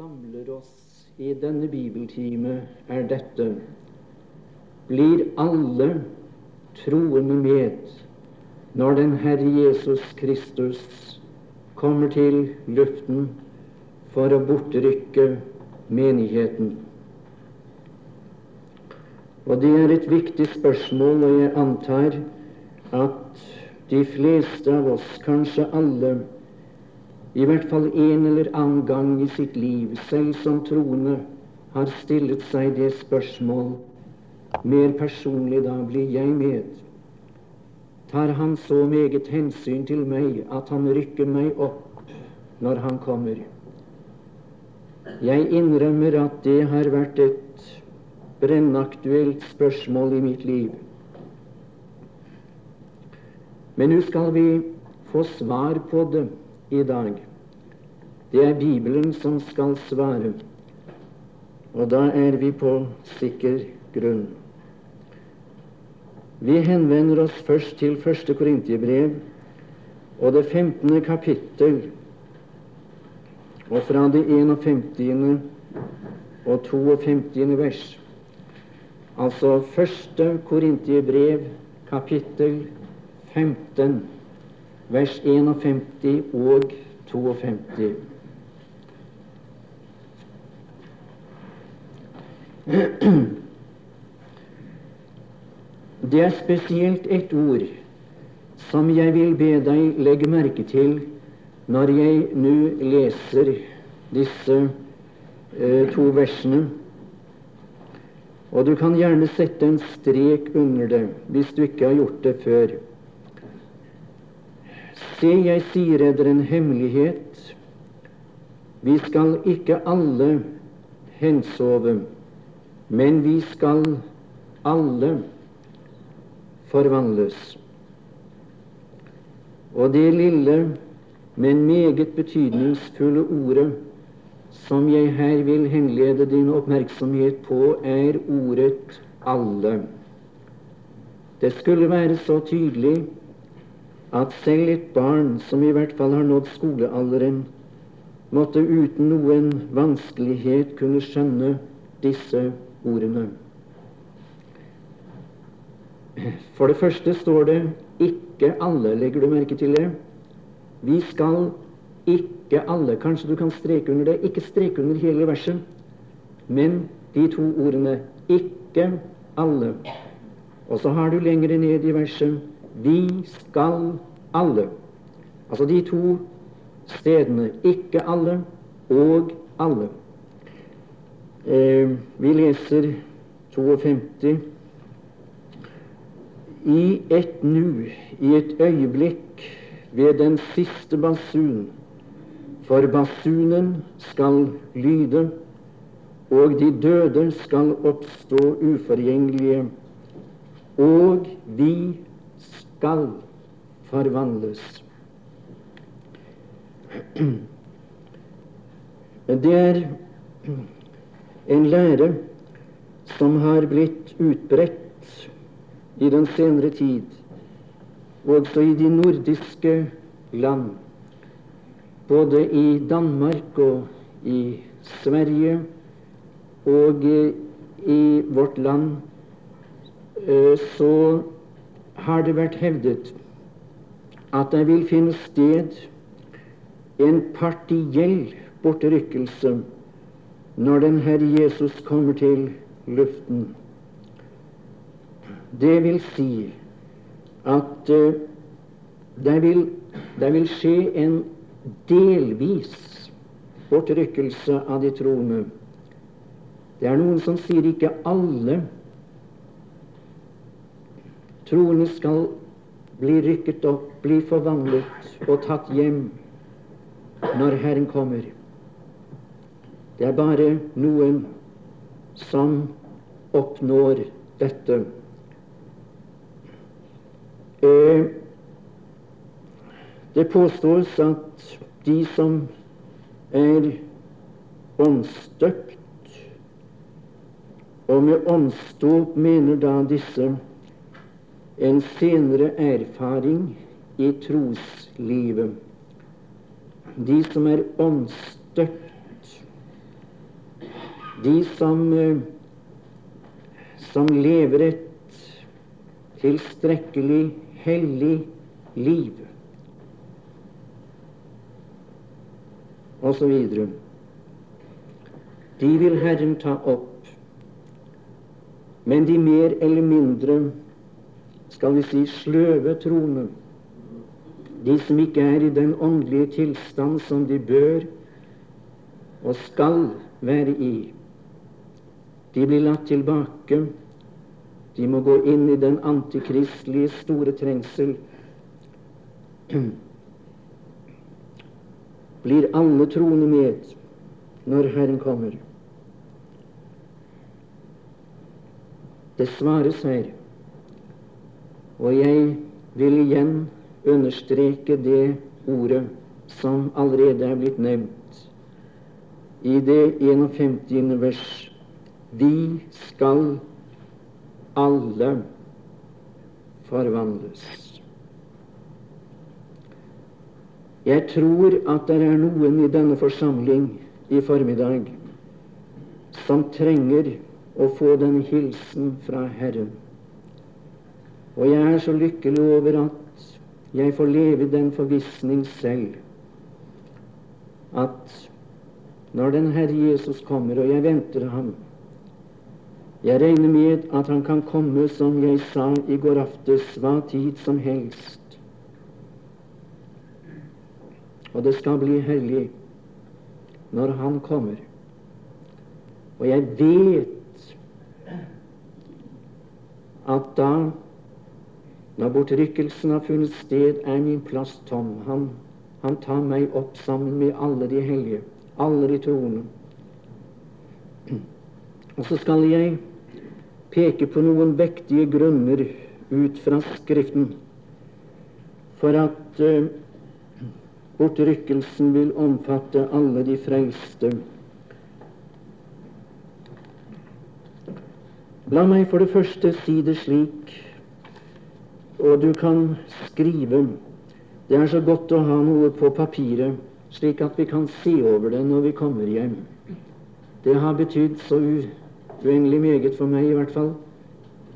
samler oss i denne bibeltime, er dette Blir alle troende med når den Herre Jesus Kristus kommer til luften for å bortrykke menigheten? Og det er et viktig spørsmål, og jeg antar at de fleste av oss, kanskje alle, i hvert fall en eller annen gang i sitt liv, selv som troende, har stillet seg det spørsmål mer personlig da blir jeg med? Tar han så meget hensyn til meg at han rykker meg opp når han kommer? Jeg innrømmer at det har vært et brennaktuelt spørsmål i mitt liv. Men nå skal vi få svar på det i dag. Det er Bibelen som skal svare, og da er vi på sikker grunn. Vi henvender oss først til første Korintiebrev og det 15. kapittel, og fra det 51. og 52. vers. Altså første Korintiebrev, kapittel 15 vers 51 og 52. Det er spesielt ett ord som jeg vil be deg legge merke til når jeg nå leser disse eh, to versene. Og du kan gjerne sette en strek under det hvis du ikke har gjort det før. Se, jeg sier eder en hemmelighet. Vi skal ikke alle hensove, men vi skal alle forvandles. Og det lille, men meget betydningsfulle ordet som jeg her vil henlede din oppmerksomhet på, er ordet 'alle'. Det skulle være så tydelig at selv et barn som i hvert fall har nådd skolealderen, måtte uten noen vanskelighet kunne skjønne disse ordene. For det første står det 'ikke alle'. Legger du merke til det? Vi skal ikke alle. Kanskje du kan streke under det. Ikke streke under hele verset, men de to ordene 'ikke alle'. Og så har du lenger ned i verset vi skal alle. Altså de to stedene. Ikke alle og alle. Eh, vi leser 52. I et nu, i et øyeblikk, ved den siste basun, for basunen skal lyde, og de døde skal oppstå uforgjengelige, og vi skal forvandles. Det er en lære som har blitt utbredt i den senere tid, også i de nordiske land, både i Danmark og i Sverige og i vårt land, eh, så har det vært hevdet at det vil finne sted en partiell bortrykkelse når den Herre Jesus kommer til luften. Det vil si at uh, det, vil, det vil skje en delvis bortrykkelse av de troende. Det er noen som sier ikke alle Troende skal bli rykket opp, bli forvandlet og tatt hjem når Herren kommer. Det er bare noen som oppnår dette. Eh, det påstås at de som er åndsdøpt, og med åndsdåp mener da disse en senere erfaring i troslivet. De som er åndsstøpt, de som, eh, som lever et tilstrekkelig hellig liv, osv. De vil Herren ta opp. Men de mer eller mindre skal vi si sløve troende, de som ikke er i den åndelige tilstand som de bør og skal være i, de blir latt tilbake. De må gå inn i den antikristelige store trengsel. Blir alle troende med når Herren kommer? Det svares her, og jeg vil igjen understreke det ordet som allerede er blitt nevnt i det 51. vers. Vi skal alle forvandles. Jeg tror at det er noen i denne forsamling i formiddag som trenger å få den hilsen fra Herren. Og jeg er så lykkelig over at jeg får leve den forvissning selv at når den Herre Jesus kommer, og jeg venter ham Jeg regner med at han kan komme, som jeg sa i går aftes, hva tid som helst. Og det skal bli hellig når han kommer. Og jeg vet at da, når bortrykkelsen har funnet sted, er min plass tom. Han, han tar meg opp sammen med alle de hellige, alle de troende. Og så skal jeg peke på noen vektige grunner ut fra Skriften for at uh, bortrykkelsen vil omfatte alle de frelste. La meg for det første si det slik, og du kan skrive Det er så godt å ha noe på papiret, slik at vi kan se over det når vi kommer hjem. Det har betydd så uendelig meget for meg, i hvert fall,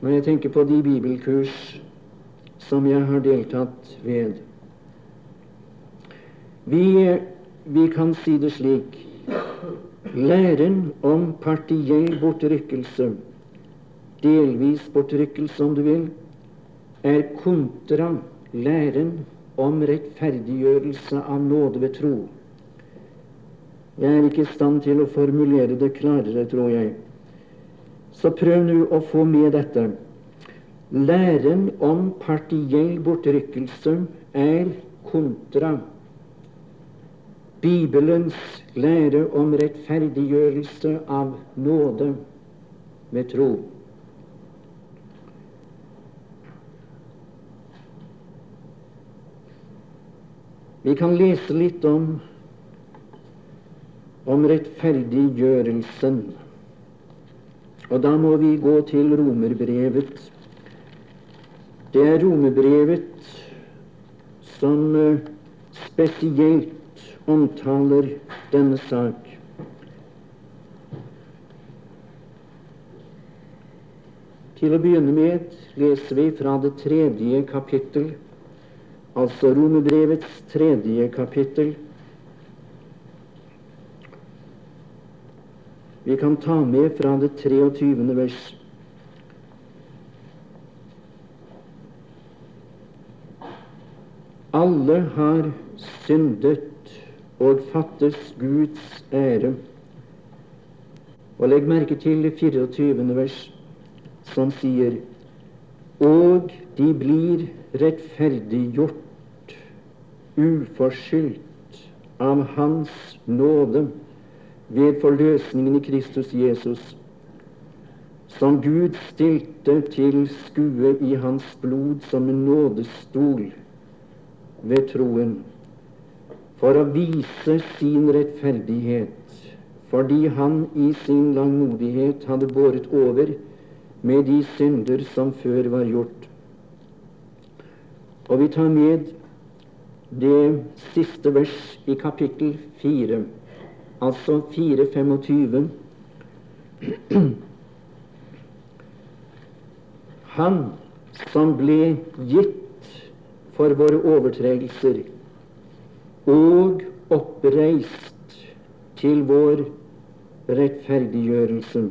når jeg tenker på de bibelkurs som jeg har deltatt ved. Vi, vi kan si det slik Læren om partiell bortrykkelse delvis bortrykkelse, om du vil, er kontra læren om rettferdiggjørelse av nåde ved tro. Jeg er ikke i stand til å formulere det klarere, tror jeg. Så prøv nå å få med dette. Læren om partiell bortrykkelse er kontra Bibelens lære om rettferdiggjørelse av nåde ved tro. Vi kan lese litt om, om rettferdiggjørelsen. Og da må vi gå til romerbrevet. Det er romerbrevet som eh, spesielt omtaler denne sak. Til å begynne med leser vi fra det tredje kapittel altså Romerbrevets tredje kapittel. Vi kan ta med fra det 23. vers. Alle har syndet og fattes Guds ære. Og legg merke til det 24. vers, som sier Og de blir rettferdiggjort uforskyldt av Hans nåde ved forløsningen i Kristus Jesus, som Gud stilte til skue i Hans blod som en nådestol ved troen, for å vise sin rettferdighet, fordi Han i sin langmodighet hadde båret over med de synder som før var gjort. Og vi tar med det siste vers i kapittel 4, altså 4.25. Han som ble gitt for våre overtredelser og oppreist til vår rettferdiggjørelse.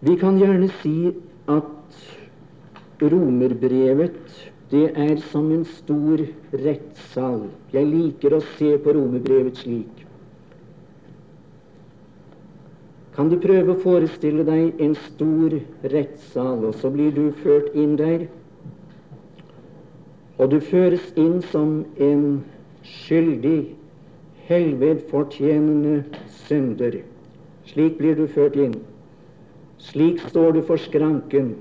Vi kan gjerne si at romerbrevet det er som en stor rettssal. Jeg liker å se på romerbrevet slik. Kan du prøve å forestille deg en stor rettssal, og så blir du ført inn der. Og du føres inn som en skyldig, helvedfortjenende synder. Slik blir du ført inn. Slik står du for skranken.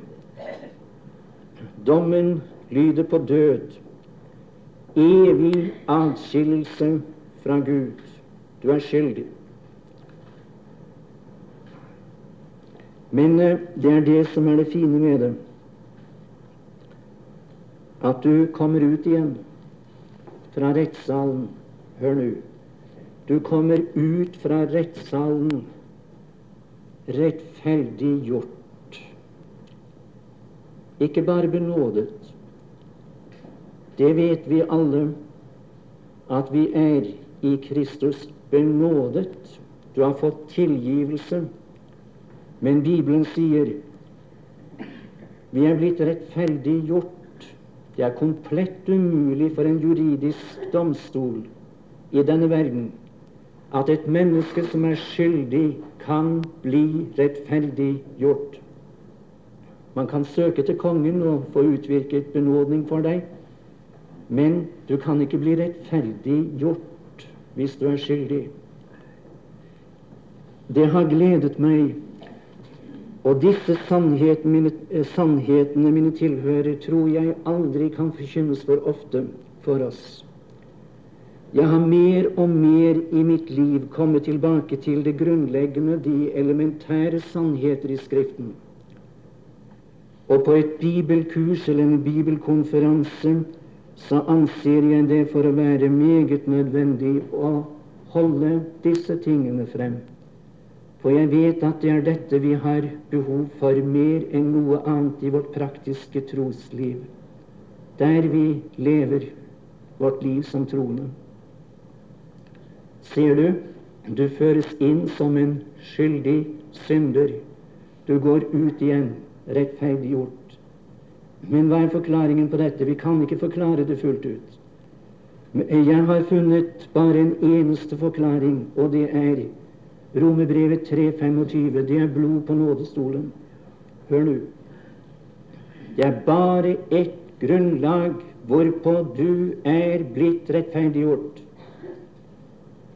Dommen lyder på død. Evig adskillelse fra Gud. Du er skyldig. Men eh, det er det som er det fine med det. At du kommer ut igjen fra rettssalen. Hør nå. Du kommer ut fra rettssalen rettferdiggjort. Ikke bare benådet. Det vet vi alle, at vi er i Kristus benådet. Du har fått tilgivelse. Men Bibelen sier vi er blitt rettferdiggjort. Det er komplett umulig for en juridisk domstol i denne verden at et menneske som er skyldig, kan bli rettferdiggjort. Man kan søke til kongen og få utvirket benådning for deg, men du kan ikke bli rettferdiggjort hvis du er skyldig. Det har gledet meg og disse sannhetene mine, eh, sannhetene mine tilhører, tror jeg aldri kan forkynnes for ofte for oss. Jeg har mer og mer i mitt liv kommet tilbake til det grunnleggende, de elementære sannheter i Skriften. Og på et bibelkurs eller en bibelkonferanse så anser jeg det for å være meget nødvendig å holde disse tingene frem. For jeg vet at det er dette vi har behov for mer enn noe annet i vårt praktiske trosliv, der vi lever vårt liv som troende. Ser du, du føres inn som en skyldig synder. Du går ut igjen rettferdiggjort. Men hva er forklaringen på dette? Vi kan ikke forklare det fullt ut. Jeg har funnet bare en eneste forklaring, og det er Romerbrevet 3.25, det er blod på nådestolen. Hør nå. Det er bare ett grunnlag hvorpå du er blitt rettferdiggjort.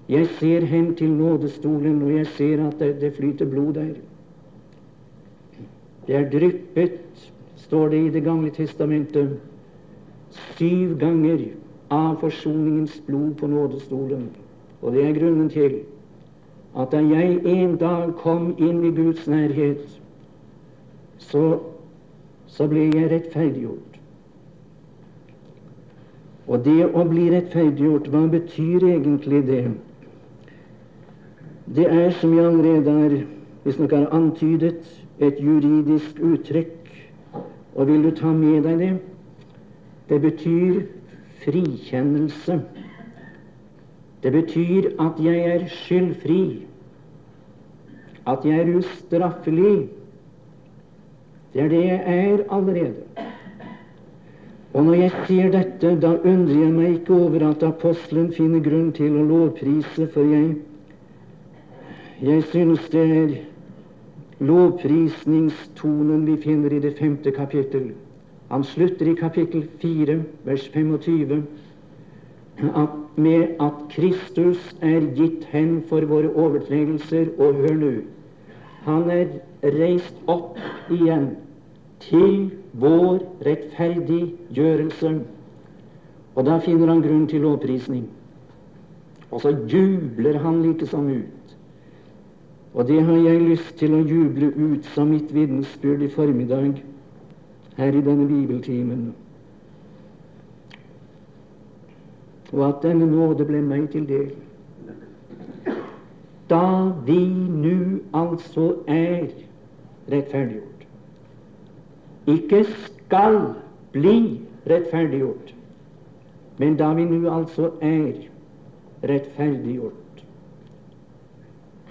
Jeg ser hen til nådestolen, og jeg ser at det, det flyter blod der. Det er dryppet, står det i Det gamle testamentet, syv ganger av forsoningens blod på nådestolen. Og det er grunnen til at da jeg en dag kom inn i Guds nærhet, så, så ble jeg rettferdiggjort. Og det å bli rettferdiggjort, hva betyr egentlig det? Det er, som jeg allerede har noe har antydet, et juridisk uttrykk. Og vil du ta med deg det? Det betyr frikjennelse. Det betyr at jeg er skyldfri, at jeg er ustraffelig. Det er det jeg er allerede. Og når jeg sier dette, da undrer jeg meg ikke over at apostelen finner grunn til å lovprise, for jeg, jeg synes det er lovprisningstonen vi finner i det femte kapittel. Han slutter i kapittel 4, vers 25 at med at Kristus er gitt hen for våre overtredelser. Og hør nå han er reist opp igjen til vår rettferdiggjørelse. Og da finner han grunn til lovprisning. Og så jubler han likesom ut. Og det har jeg lyst til å juble ut som mitt vitnesbyrd i formiddag her i denne bibeltimen. og at denne nåde ble meg til del. da vi nu altså er rettferdiggjort. Ikke skal bli rettferdiggjort, men da vi nu altså er rettferdiggjort.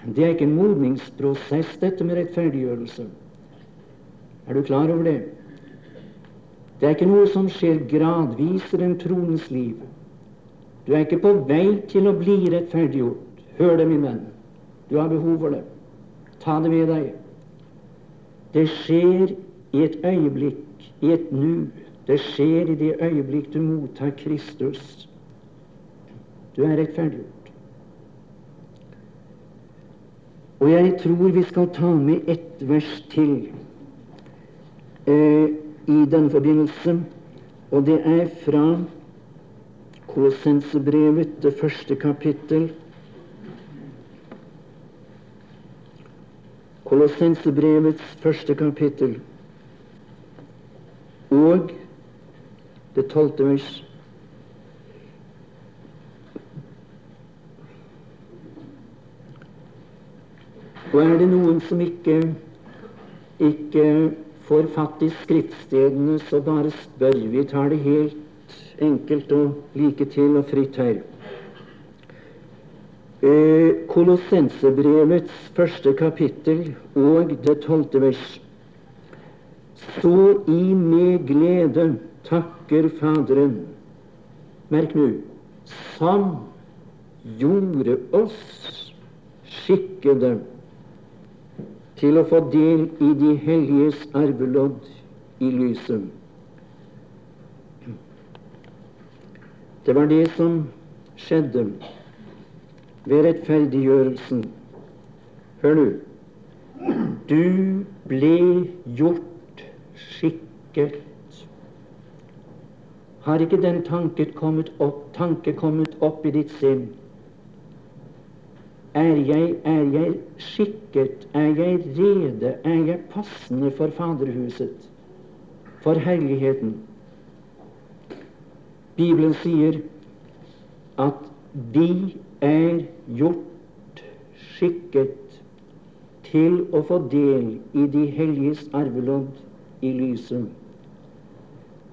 Det er ikke en modningsprosess, dette med rettferdiggjørelse. Er du klar over det? Det er ikke noe som skjer gradvis i den troens liv. Du er ikke på vei til å bli rettferdiggjort. Hør det, min venn. Du har behov for det. Ta det med deg. Det skjer i et øyeblikk, i et nu. Det skjer i det øyeblikk du mottar Kristus. Du er rettferdiggjort. Og jeg tror vi skal ta med ett vers til eh, i denne forbindelse, og det er fra Kolossensebrevet, det første kapittel. Kolossensebrevets første kapittel og det tolvte vers. Og er det noen som ikke, ikke får fatt i skriftstedene, så bare spør. Vi tar det helt enkelt og like til og fritt her. Eh, Kolossensebrevets første kapittel og det tolvte vers. Så i med glede takker Faderen, merk nå, som gjorde oss skikkede til å få del i de helliges arvelodd i lyset. Det var det som skjedde ved rettferdiggjørelsen. Hør nå. Du ble gjort skikket. Har ikke den tanke kommet opp, tanke kommet opp i ditt sinn? Er jeg, er jeg skikket, er jeg rede, er jeg passende for Faderhuset, for herligheten? Bibelen sier at vi er gjort skikket til å få del i de helliges arvelodd i lyset.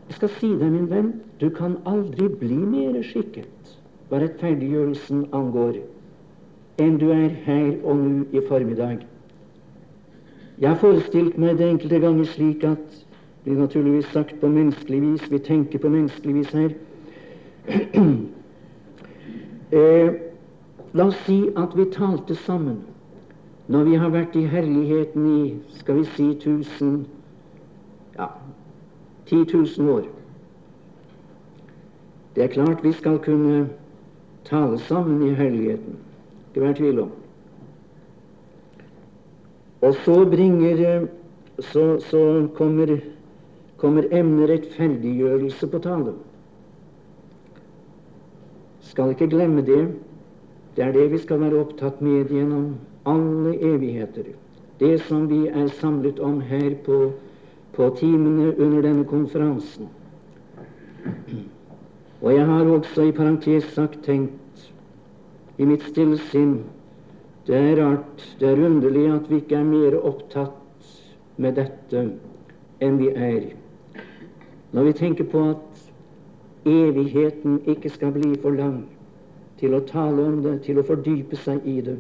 Jeg skal si deg, min venn, du kan aldri bli mer skikket hva rettferdiggjørelsen angår enn du er her og nå i formiddag. Jeg har forestilt meg det enkelte ganger slik at det blir naturligvis sagt på menneskelig vis, vi tenker på menneskelig vis her. eh, la oss si at vi talte sammen når vi har vært i herligheten i skal vi si tusen ja, 10 000 år. Det er klart vi skal kunne tale sammen i herligheten ikke være tvil om. Og så bringer så, så kommer, kommer emnet rettferdiggjørelse på tale. Skal ikke glemme det. Det er det vi skal være opptatt med gjennom alle evigheter. Det som vi er samlet om her på, på timene under denne konferansen. Og jeg har også i parentes sagt tenkt i mitt stille sinn. Det er rart, det er underlig at vi ikke er mer opptatt med dette enn vi er. Når vi tenker på at evigheten ikke skal bli for lang til å tale om det, til å fordype seg i det.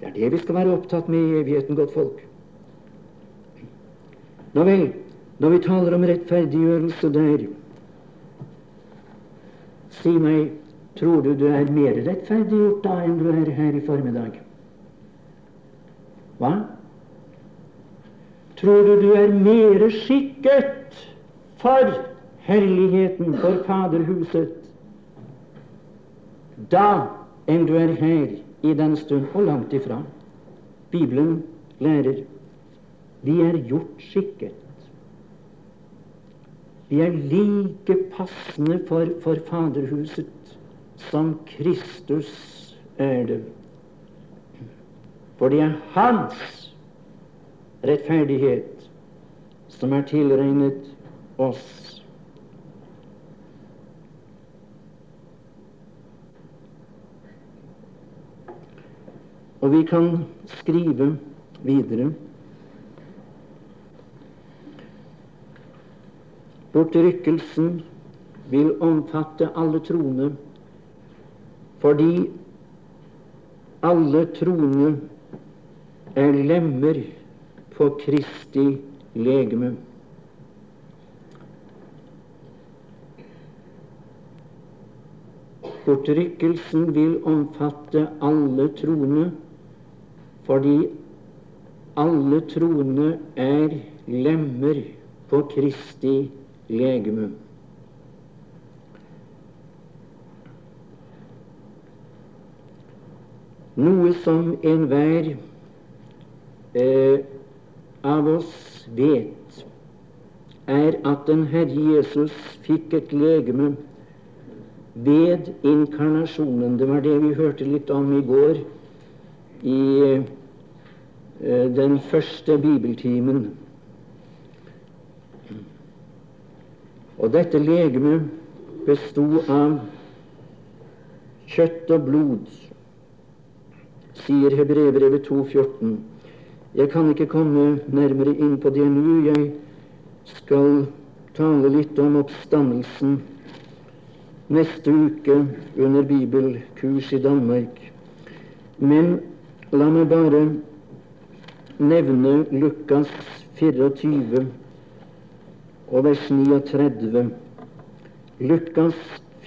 Det er det vi skal være opptatt med i evigheten, godt folk. Nå vel, når vi taler om rettferdiggjørelse der Si meg, Tror du du er mer rettferdiggjort da enn du er her i formiddag? Hva? Tror du du er mer skikket for herligheten, for Faderhuset, da enn du er her i den stund, og langt ifra? Bibelen lærer vi er gjort skikket. Vi er like passende for, for Faderhuset som Kristus er det. For det er Hans rettferdighet som er tilregnet oss. Og vi kan skrive videre. Bortrykkelsen vil omfatte alle troende, fordi alle troende er lemmer på Kristi legeme. Bortrykkelsen vil omfatte alle troende, fordi alle troende er lemmer på Kristi legeme. Noe som enhver eh, av oss vet, er at den Herre Jesus fikk et legeme ved inkarnasjonen. Det var det vi hørte litt om i går i eh, den første bibeltimen. Og dette legemet besto av kjøtt og blod, sier Hebrevet 2,14. Jeg kan ikke komme nærmere inn på det nå. Jeg skal tale litt om oppstandelsen neste uke under bibelkurs i Danmark. Men la meg bare nevne Lukas 24 og vers 39. Lukas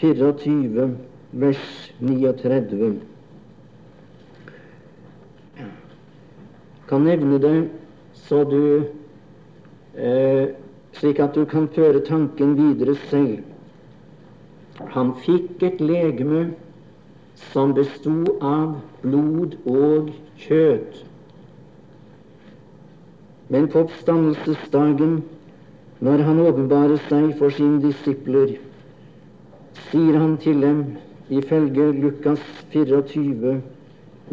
24, vers 39. Kan nevne det så du eh, slik at du kan føre tanken videre selv. Han fikk et legeme som bestod av blod og kjøtt. Men på oppstandelsesdagen når han åpenbarer seg for sine disipler, sier han til dem ifølge Lukas 24,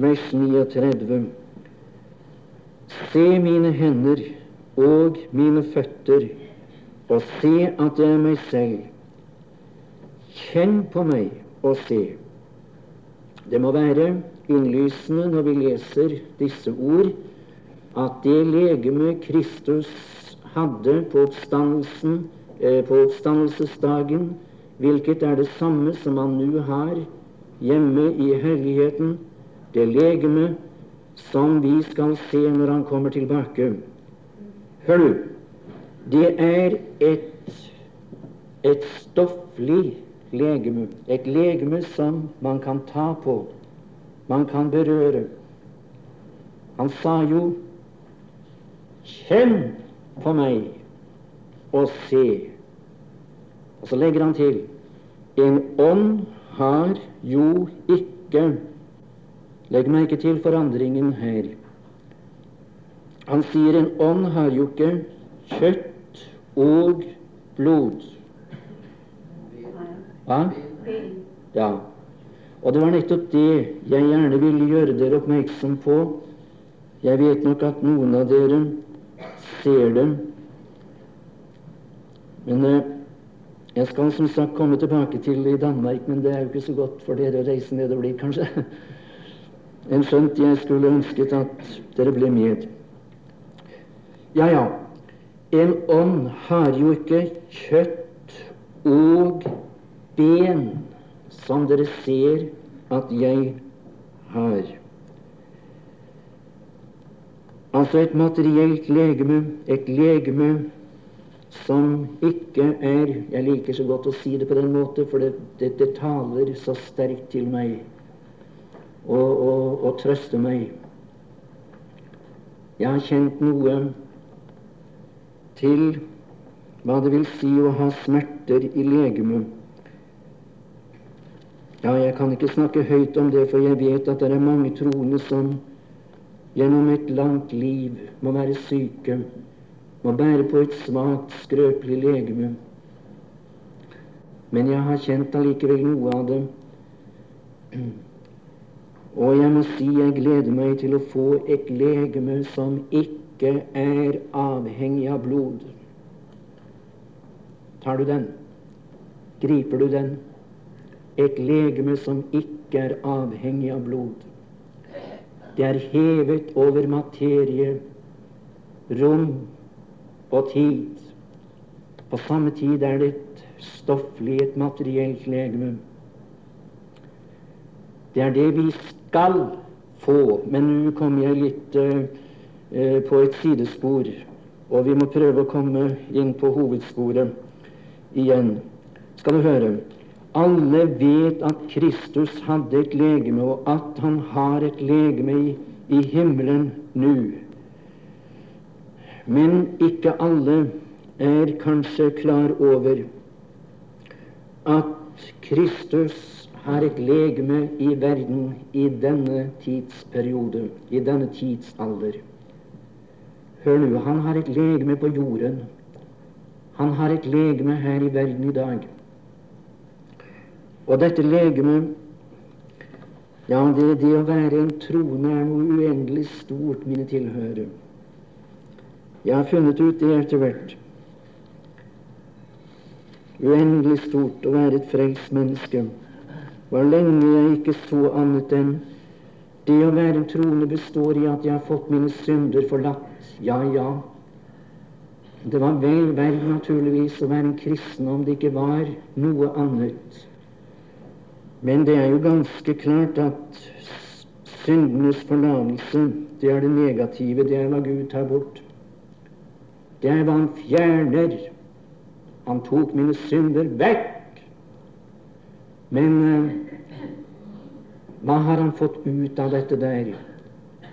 vers 39.: Se mine hender og mine føtter, og se at det er meg selv. Kjenn på meg og se. Det må være innlysende når vi leser disse ord, at det legeme Kristus hadde på, oppstandelsen, eh, på oppstandelsesdagen, hvilket er det samme som han nå har hjemme i helligheten, det legeme som vi skal se når han kommer tilbake. Hør du, det er et, et stofflig legeme, et legeme som man kan ta på, man kan berøre. Han sa jo 'Kjenn på meg og se. Og så legger han til en ånd har jo ikke Legg merke til forandringen her. Han sier en ånd har jo ikke kjøtt og blod. Hva? Ja. Og det var nettopp det jeg gjerne ville gjøre dere oppmerksom på. Jeg vet nok at noen av dere ser det. Men eh, jeg skal som sagt komme tilbake til i Danmark, men det er jo ikke så godt for dere å reise nedover dit, kanskje. En skjønt jeg skulle ønsket at dere ble med. Ja, ja, en ånd har jo ikke kjøtt og ben, som dere ser at jeg har. Altså et materielt legeme, et legeme som ikke er Jeg liker så godt å si det på den måte, for det, det, det taler så sterkt til meg og, og, og trøste meg. Jeg har kjent noe til hva det vil si å ha smerter i legemet. Ja, jeg kan ikke snakke høyt om det, for jeg vet at det er mange troende som gjennom et langt liv må være syke, må bære på et svakt, skrøpelig legeme. Men jeg har kjent allikevel noe av det. Og jeg må si jeg gleder meg til å få et legeme som ikke er avhengig av blod. Tar du den? Griper du den? Et legeme som ikke er avhengig av blod. Det er hevet over materie, rom og tid. På samme tid er det et stofflig, et materielt legeme. Det er det vi skal få. Men nå kommer jeg litt uh, på et sidespor, og vi må prøve å komme inn på hovedsporet igjen. Skal du høre? Alle vet at Kristus hadde et legeme, og at han har et legeme i, i himmelen nå. Men ikke alle er kanskje klar over at Kristus har et legeme i verden i denne tidsperiode, i denne tidsalder. Hør nå, han har et legeme på jorden. Han har et legeme her i verden i dag. Og dette legemet Ja, det, det å være en troende er noe uendelig stort, mine tilhørere. Jeg har funnet ut det etter hvert. Uendelig stort å være et frelst menneske. Hvor lenge jeg ikke så annet enn det å være en troende består i at jeg har fått mine synder forlatt. Ja, ja. Det var vel verdt naturligvis å være en kristen om det ikke var noe annet. Men det er jo ganske klart at syndenes forlatelse, det er det negative. Det er hva Gud tar bort. Det er hva Han fjerner. Han tok mine synder vekk. Men eh, hva har han fått ut av dette der?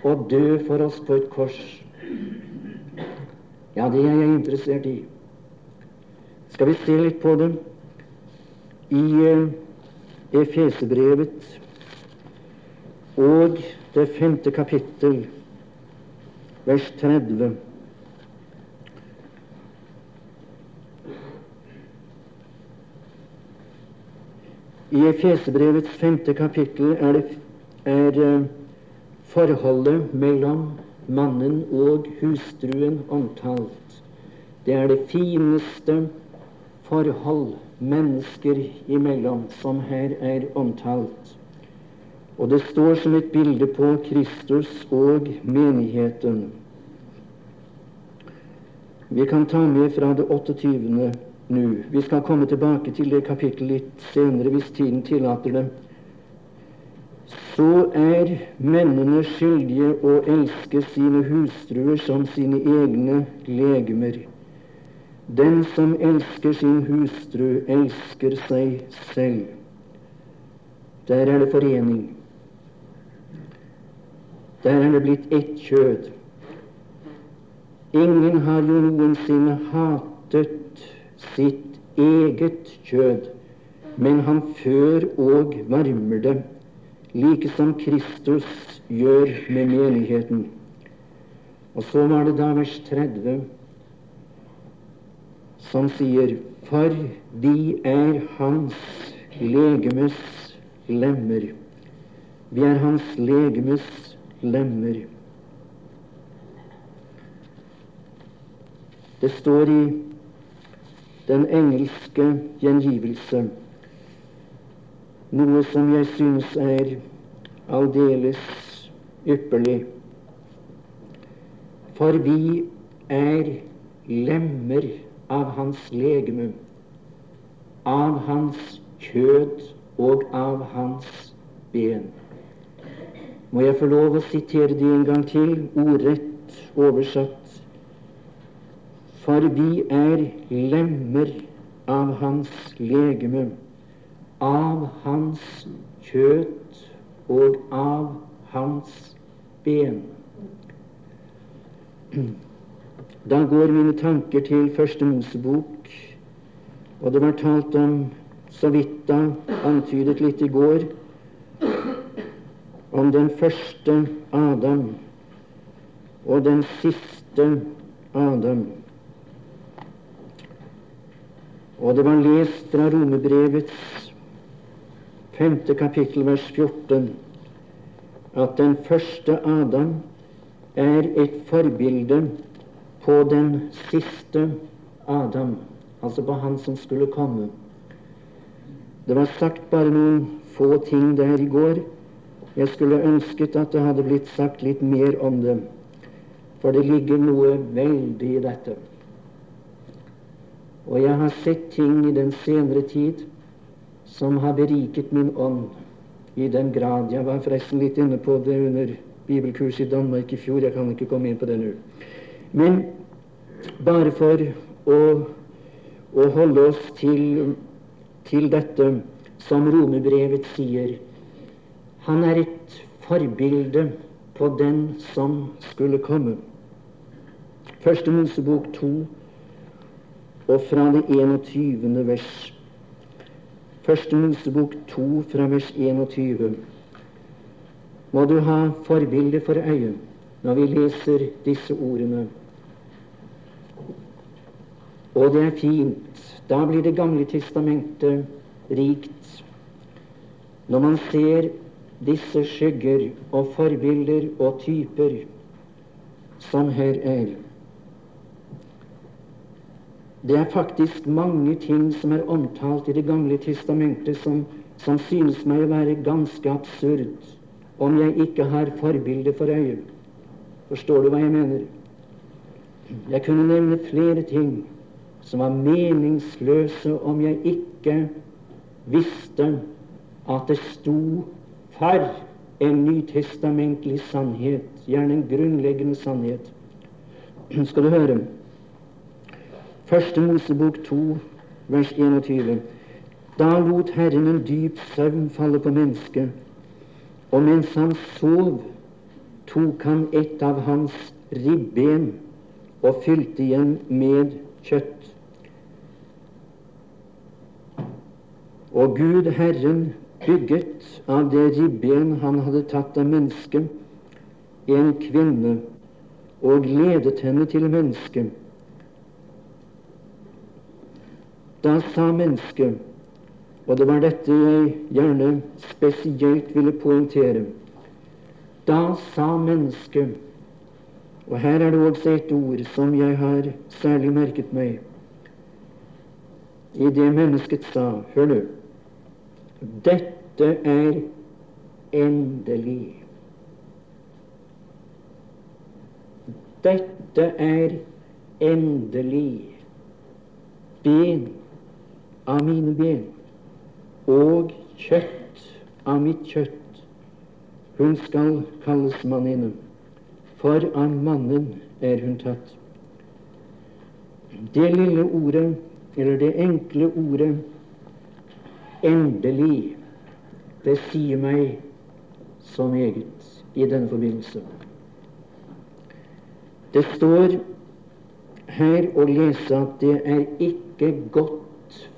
Å dø for oss på et kors. Ja, det er jeg interessert i. Skal vi se litt på det i eh, Efesebrevet og det femte kapittel, vers 30. I Efesebrevets femte kapittel er, det, er uh, forholdet mellom mannen og hustruen omtalt. Det er det fineste forhold mennesker imellom som her er omtalt. Og det står som et bilde på Kristus og menigheten. Vi kan ta med fra det 28 nå. Vi skal komme tilbake til det kapittelet litt senere hvis tiden tillater det. Så er mennene skyldige å elske sine hustruer som sine egne legemer. Den som elsker sin hustru, elsker seg selv. Der er det forening. Der er det blitt ett kjød. Ingen har jo noensinne hatet sitt eget kjød, men han før og varmer det, like som Kristus gjør med menigheten. Og så var det da vers 30 som sier For vi er Hans legemes lemmer. Vi er Hans legemes lemmer. Det står i den engelske gjengivelse, noe som jeg synes er aldeles ypperlig. For vi er lemmer av hans legeme, av hans kjød og av hans ben. Må jeg få lov å sitere det en gang til, ordrett oversatt for vi er lemmer av hans legeme, av hans kjøtt og av hans ben. Da går mine tanker til Første Mosebok, og det var talt om, så vidt da antydet litt i går, om den første Adam og den siste Adam. Og det var lest fra Romebrevets femte kapittel, vers 14, at den første Adam er et forbilde på den siste Adam, altså på han som skulle komme. Det var sagt bare noen få ting der i går, Jeg skulle ønsket at det hadde blitt sagt litt mer om det, for det ligger noe veldig i dette. Og jeg har sett ting i den senere tid som har beriket min ånd i den grad. Jeg var forresten litt inne på det under bibelkurset i Danmark i fjor. Jeg kan ikke komme inn på det nå. Men bare for å, å holde oss til, til dette som romerbrevet sier Han er et forbilde på den som skulle komme. Første Mosebok 2 og fra det 21. vers. Første Mosebok 2 fra vers 21. Må du ha forbilde for øye når vi leser disse ordene. Og det er fint. Da blir Det gamle testamentet rikt. Når man ser disse skygger og forbilder og typer som her er. Det er faktisk mange ting som er omtalt i Det gamle testamentet som, som synes meg å være ganske absurd om jeg ikke har forbilde for øyet. Forstår du hva jeg mener? Jeg kunne nevne flere ting som var meningsløse om jeg ikke visste at det sto for en nytestamentlig sannhet, gjerne en grunnleggende sannhet. Skal du høre? Første Mosebok 2, vers 21. Da lot Herren en dyp søvn falle på mennesket, og mens han sov, tok han et av hans ribben og fylte igjen med kjøtt. Og Gud Herren bygget av det ribben han hadde tatt av mennesket, en kvinne, og ledet henne til mennesket. Da sa mennesket, og det var dette jeg gjerne spesielt ville poengtere Da sa mennesket, og her er det også et ord som jeg har særlig merket meg i det mennesket sa Hør nå. Dette er endelig. Dette er endelig ben av mine ben og kjøtt av mitt kjøtt. Hun skal kalles manninne, for av mannen er hun tatt. Det lille ordet, eller det enkle ordet 'endelig', det sier meg så meget i denne forbindelse. Det står her å lese at det er ikke godt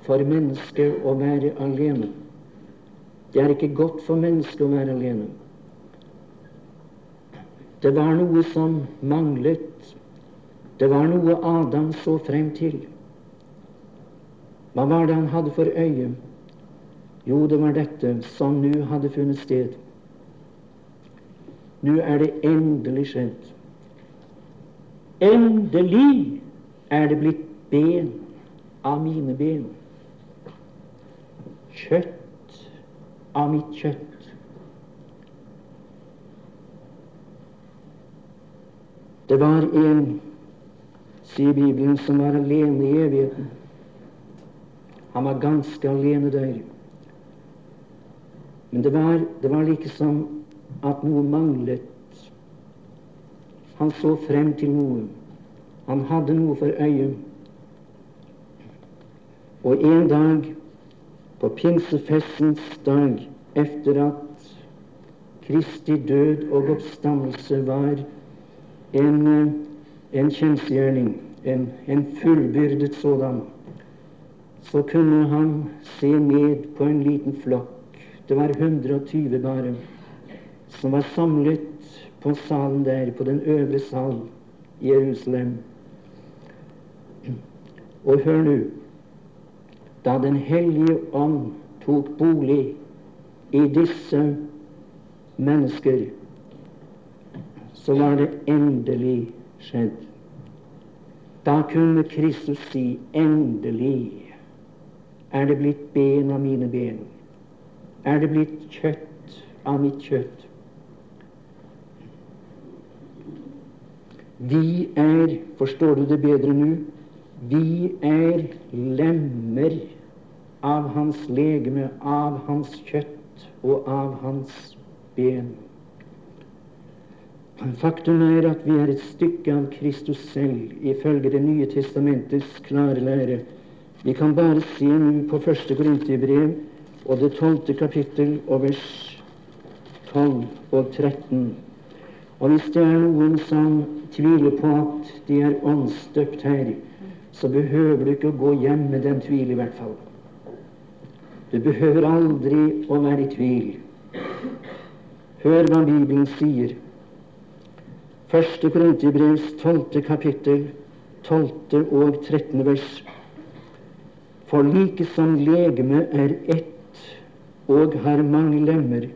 for mennesket å være alene. Det er ikke godt for mennesket å være alene. Det var noe som manglet. Det var noe Adam så frem til. Hva var det han hadde for øye? Jo, det var dette som nå hadde funnet sted. Nå er det endelig skjedd. Endelig er det blitt ben av mine ben. Kjøtt av mitt kjøtt. Det var en, sier Bibelen, som var alene i evigheten. Han var ganske alene der. Men det var, det var liksom at noe manglet. Han så frem til noe. Han hadde noe for øyet. Og en dag, på pinsefestens dag, etter at Kristi død og oppstandelse var en, en kjensgjerning, en, en fullbyrdet sådan, så kunne han se ned på en liten flokk. Det var 120 bare, som var samlet på salen der, på den øvre sal i Jerusalem. Og hør nå da Den hellige ånd tok bolig i disse mennesker, så var det endelig skjedd. Da kunne Kristus si endelig er det blitt ben av mine ben. Er det blitt kjøtt av mitt kjøtt? Vi er, forstår du det bedre nå, vi er lemmer av hans legeme, av hans kjøtt og av hans ben. Faktum er at vi er et stykke av Kristus selv, ifølge Det nye testamentets klare lære. Vi kan bare se på første Korinterbrev og det tolvte kapittel og vers 12 og 13. Og hvis det er noen som tviler på at de er åndsdøpt her, så behøver du ikke å gå hjem med den tvil, i hvert fall. Du behøver aldri å være i tvil. Hør hva Bibelen sier. Første Korinterbrevs tolvte kapittel, tolvte og trettende vers. For like som legeme er ett og har mange lemmer,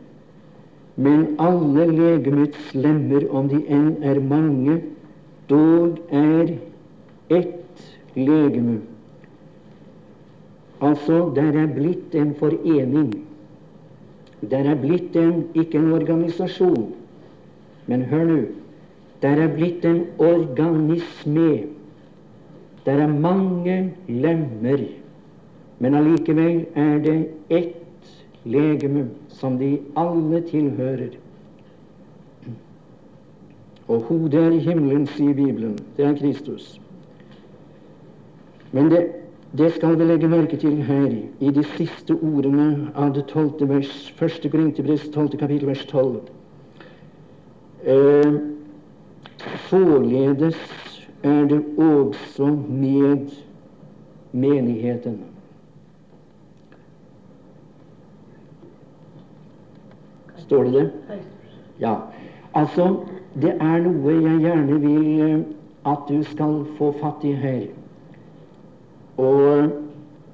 men alle legemets lemmer, om de enn er mange, dog er ett legeme. Altså, der er blitt en forening. Der er blitt en, ikke en organisasjon, men hør nå der er blitt en organisme. Der er mange lemmer, men allikevel er det ett legeme som de alle tilhører. Og hodet er i himmelen, sier Bibelen. Det er Kristus. Men det, det skal vi legge merke til her, i de siste ordene av det tolvte vers, første Korinterbrevs tolvte kapittel, vers tolv. Eh, Således er det også med menigheten. Står det det? Ja. Altså, det er noe jeg gjerne vil eh, at du skal få fatt i her. Og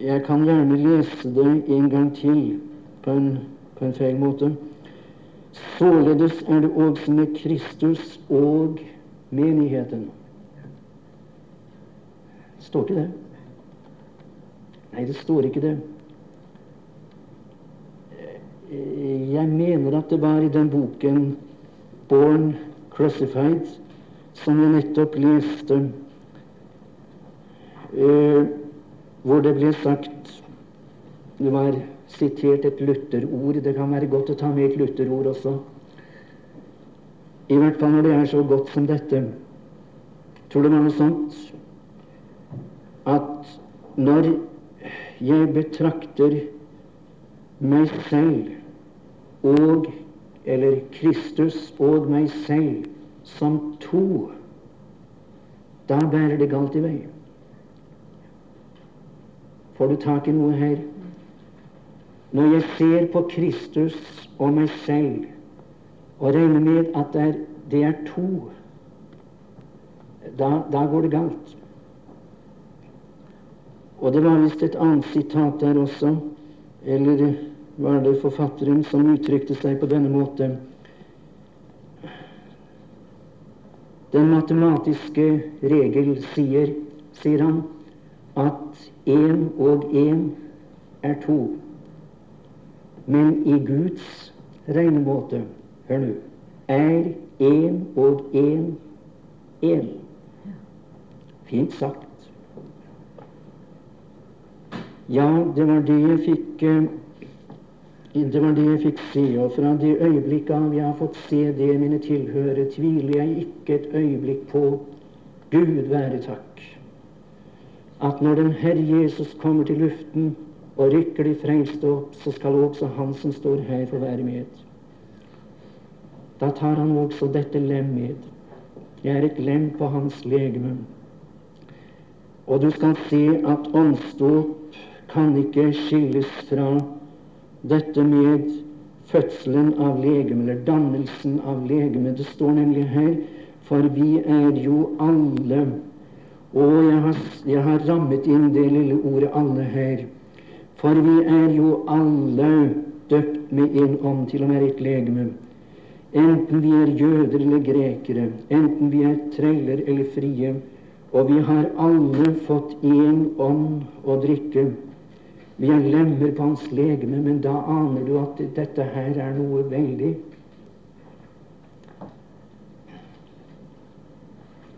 jeg kan gjerne lese det en gang til på en, på en feil måte. Således er det også med Kristus og menigheten. Står ikke det? Nei, det står ikke det. Jeg mener at det var i den boken 'Born Crucified' som jeg nettopp leste, uh, hvor det ble sagt Det var sitert et Luther-ord. Det kan være godt å ta med et Luther-ord også. I hvert fall når det er så godt som dette. Tror det var noe sånt at når jeg betrakter meg selv og eller Kristus og meg selv som to, da bærer det galt i vei. Får du tak i noe her? Når jeg ser på Kristus og meg selv og regner med at det er, det er to, da, da, går det galt. Og det var visst et annet sitat der også, eller var det forfatteren som uttrykte seg på denne måte Den matematiske regel sier, sier han, at én og én er to. Men i Guds regnemåte Hør nå. Er én og én én. Fint sagt. Ja, det var det jeg fikk eh, det var det jeg fikk se, og fra det øyeblikket av jeg har fått se det mine tilhører, tviler jeg ikke et øyeblikk på, Gud være takk, at når den Herre Jesus kommer til luften og rykker de frelste opp, så skal også Han som står her, få være med. Da tar han også dette lem med. Jeg er et lem på hans legeme. Og du skal se at åndsdåp kan ikke skilles fra dette med fødselen av legeme, eller dannelsen av legeme. Det står nemlig her For vi er jo alle Og jeg har, jeg har rammet inn det lille ordet 'alle' her. For vi er jo alle døpt med en ånd til å være et legeme. Enten vi er jøder eller grekere, enten vi er trailer eller frie, og vi har alle fått én ånd å drikke. Vi er lemmer på hans legeme, men da aner du at dette her er noe veldig.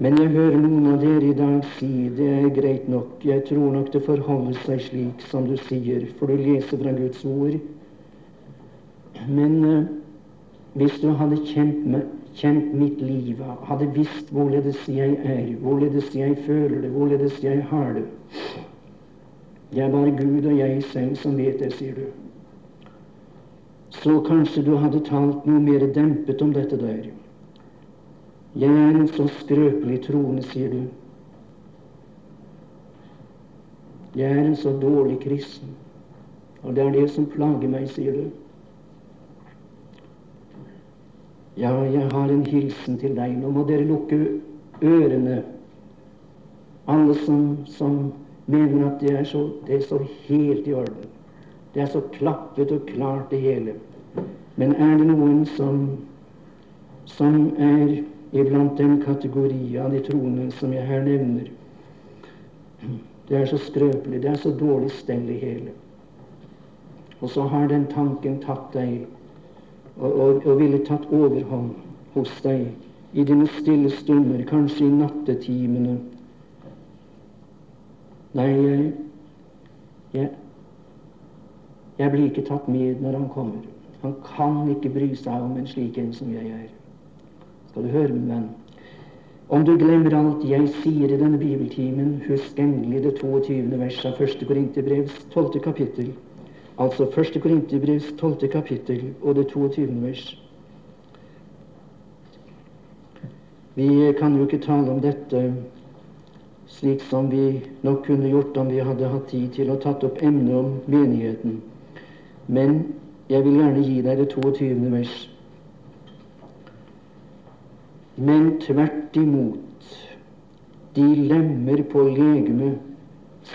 Men jeg hører noen av dere i dag si det er greit nok, jeg tror nok det forholder seg slik som du sier, for du leser fra Guds ord. Men eh, hvis du hadde kjent, med, kjent, mitt liv, hadde visst hvorledes jeg er, hvorledes jeg føler det, hvorledes jeg har det Det er bare Gud og jeg selv som vet det, sier du. Så kanskje du hadde talt noe mer dempet om dette der. Jeg er en så skrøpelig troende, sier du. Jeg er en så dårlig kristen, og det er det som plager meg, sier du. Ja, jeg har en hilsen til deg. Nå må dere lukke ørene, alle som, som mener at det er, så, det er så helt i orden. Det er så klappet og klart, det hele. Men er det noen som, som er iblant den kategori av de troende som jeg her nevner. Det er så skrøpelig, det er så dårlig stell i hele. Og så har den tanken tatt deg og, og, og ville tatt overhånd hos deg i dine stille stunder, kanskje i nattetimene. Nei, jeg, jeg, jeg blir ikke tatt med når han kommer. Han kan ikke bry seg om en slik en som jeg er. Skal du høre, min venn? Om du glemmer alt jeg sier i denne bibeltimen, husk endelig det 22. verset av 1. Korinterbrevs 12. kapittel. Altså 1. Korinterbrevs 12. kapittel og det 22. vers. Vi kan jo ikke tale om dette slik som vi nok kunne gjort om vi hadde hatt tid til å tatt opp emnet om menigheten. Men jeg vil gjerne gi deg det 22. vers. Men tvert imot, de lemmer på legemet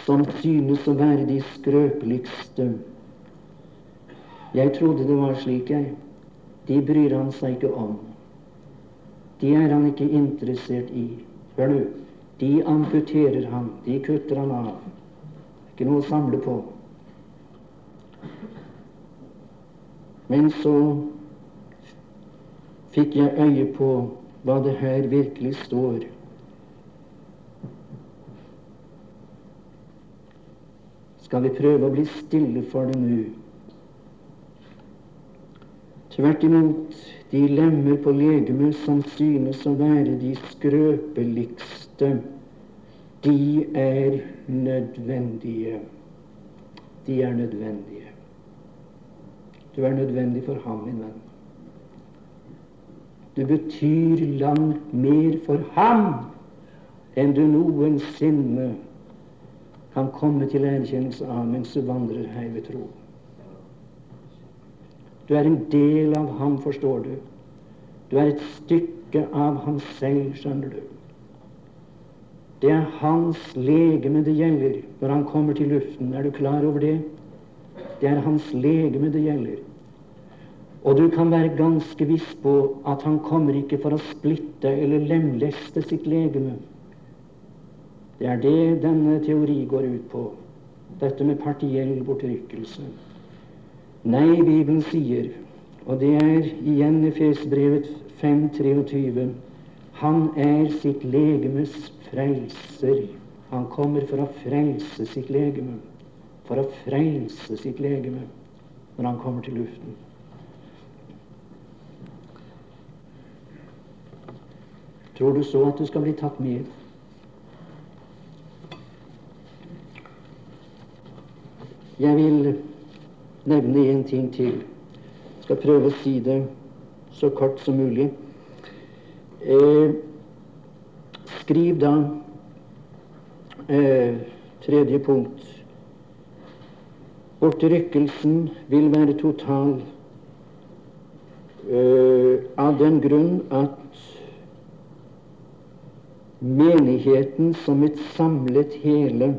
som synes å være de skrøpeligste. Jeg trodde det var slik, jeg. De bryr han seg ikke om. De er han ikke interessert i. Hør du, de amputerer han, de kutter han av. Ikke noe å samle på. Men så fikk jeg øye på hva det her virkelig står. Skal vi prøve å bli stille for det nå? Tvert imot, de lemmer på legemet som synes å være de skrøpeligste, de er nødvendige. De er nødvendige. Du er nødvendig for ham, min venn. Du betyr langt mer for ham enn du noensinne kan komme til erkjennelse av mens du vandrer her ved tro. Du er en del av ham, forstår du. Du er et stykke av ham selv, skjønner du. Det er hans legeme det gjelder når han kommer til luften. Er du klar over det? Det er hans legeme det gjelder. Og du kan være ganske viss på at han kommer ikke for å splitte eller lemleste sitt legeme. Det er det denne teori går ut på, dette med partiell bortrykkelse. Nei, Bibelen sier, og det er igjen i Fesbrevet 5.23, han er sitt legemes frelser. Han kommer for å frelse sitt legeme, for å frelse sitt legeme når han kommer til luften. Tror du så at du skal bli tatt med? Jeg vil nevne en ting til. Jeg skal prøve å si det så kort som mulig. Eh, skriv da eh, tredje punkt. Bortrykkelsen vil være total eh, av den grunn at menigheten som et samlet hele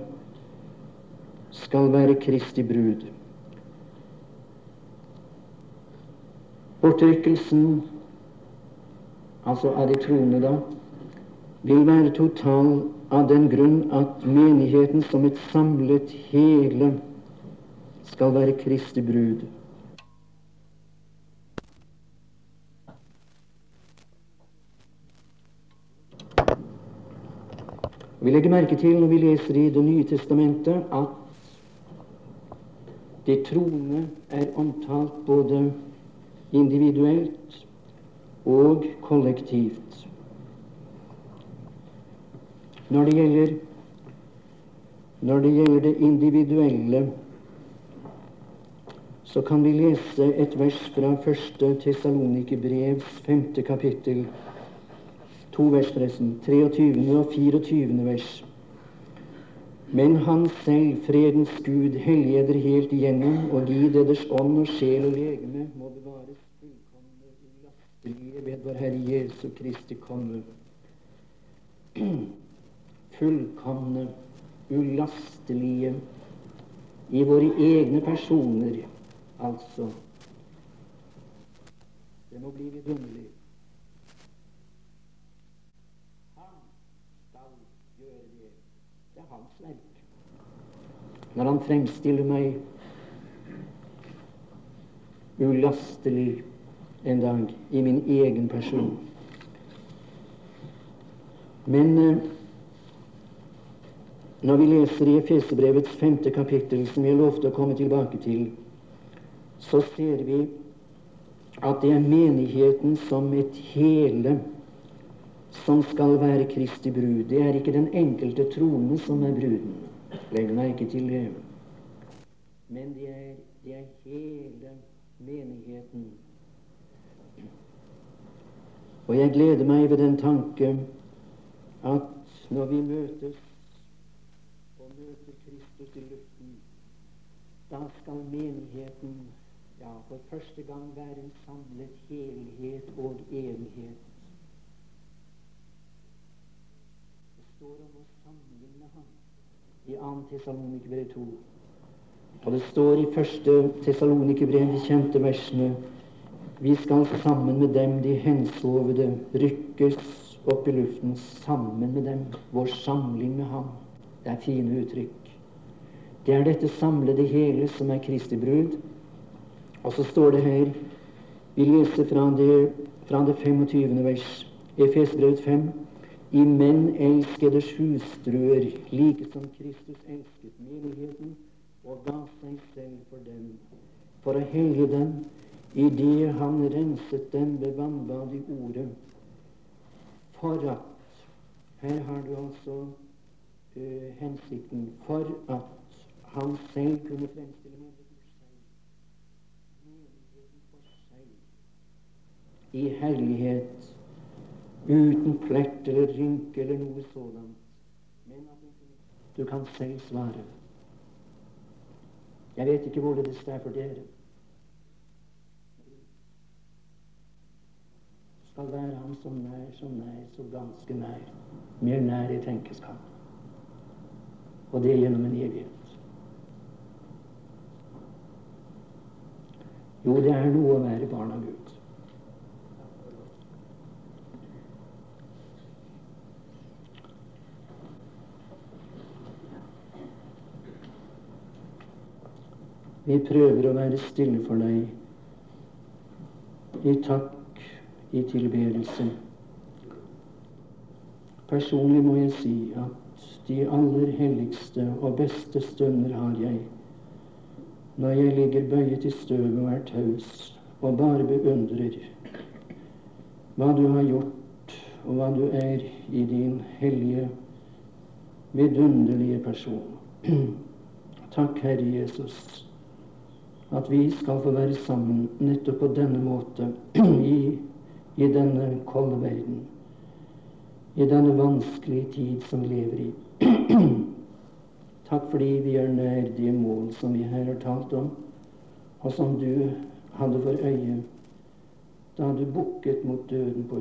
skal være Kristi brud. Bortrykkelsen, altså av de troende, da, vil være total av den grunn at menigheten som et samlet hele skal være Kristi brud. Vi legger merke til når vi leser i Det nye testamentet, at de troende er omtalt både individuelt og kollektivt. Når det gjelder, når det, gjelder det individuelle, så kan vi lese et vers fra første Tessalonikerbrevs femte kapittel. To vers, forresten. 23. og 24. vers. Men Han selv, fredens Gud, helliger helt igjennom og gi deres ånd og sjel og legeme må bevares fullkomne ulastelige ved vår Herre Jesu Kristi komme. Fullkomne, ulastelige i våre egne personer, altså. Det må bli vidunderlig. hans verk. Når han fremstiller meg ulastelig en dag i min egen person. Men eh, når vi leser i Efesebrevets femte kapittel, som jeg lovte å komme tilbake til, så ser vi at det er menigheten som et hele som skal være Kristi brud. Det er ikke den enkelte troende som er bruden. Legg merke til det. Men det er, det er hele menigheten. Og jeg gleder meg ved den tanke at når vi møtes og møter Kristus i luften, da skal menigheten ja, for første gang være en samlet helhet og enhet. står om å sammenligne ham i 2. Tessalonikerbrev 2. Og det står i 1. Tessalonikerbrev, de kjente versene Vi skal sammen med dem, de hensovede, rykkes opp i luften sammen med dem. Vår samling med ham. Det er fine uttrykk. Det er dette samlede hele som er Kristi brud. Og så står det her Vi leser fra det, fra det 25. vers, Efesbrevet 5. I menn elskede hustruer, like som Kristus elsket menigheten og ga seg selv for dem, for å helge dem idet han renset dem ved vannbad i ordet, for at Her har du altså uh, hensikten for at han selv kunne fremstille menigheten for seg. I herlighet uten plett eller rynke eller noe sådant. Du kan selv svare. Jeg vet ikke hvorledes det er for dere. Skal være ham så nær, så nær, så ganske nær. Mer nær det tenkes kan. Og det gjennom en evighet. Jo, det er noe å være barn av Gud. Vi prøver å være stille for deg i takk, i tilbedelse. Personlig må jeg si at de aller helligste og beste stunder har jeg når jeg ligger bøyet i støvet og er taus og bare beundrer hva du har gjort, og hva du er i din hellige, vidunderlige person. Takk, Herre Jesus at vi skal få være sammen nettopp på denne måte i, i denne kolde verden, i denne vanskelige tid som vi lever i. Takk fordi vi er nær de mål som vi her har talt om, og som du hadde for øye da du bukket mot døden på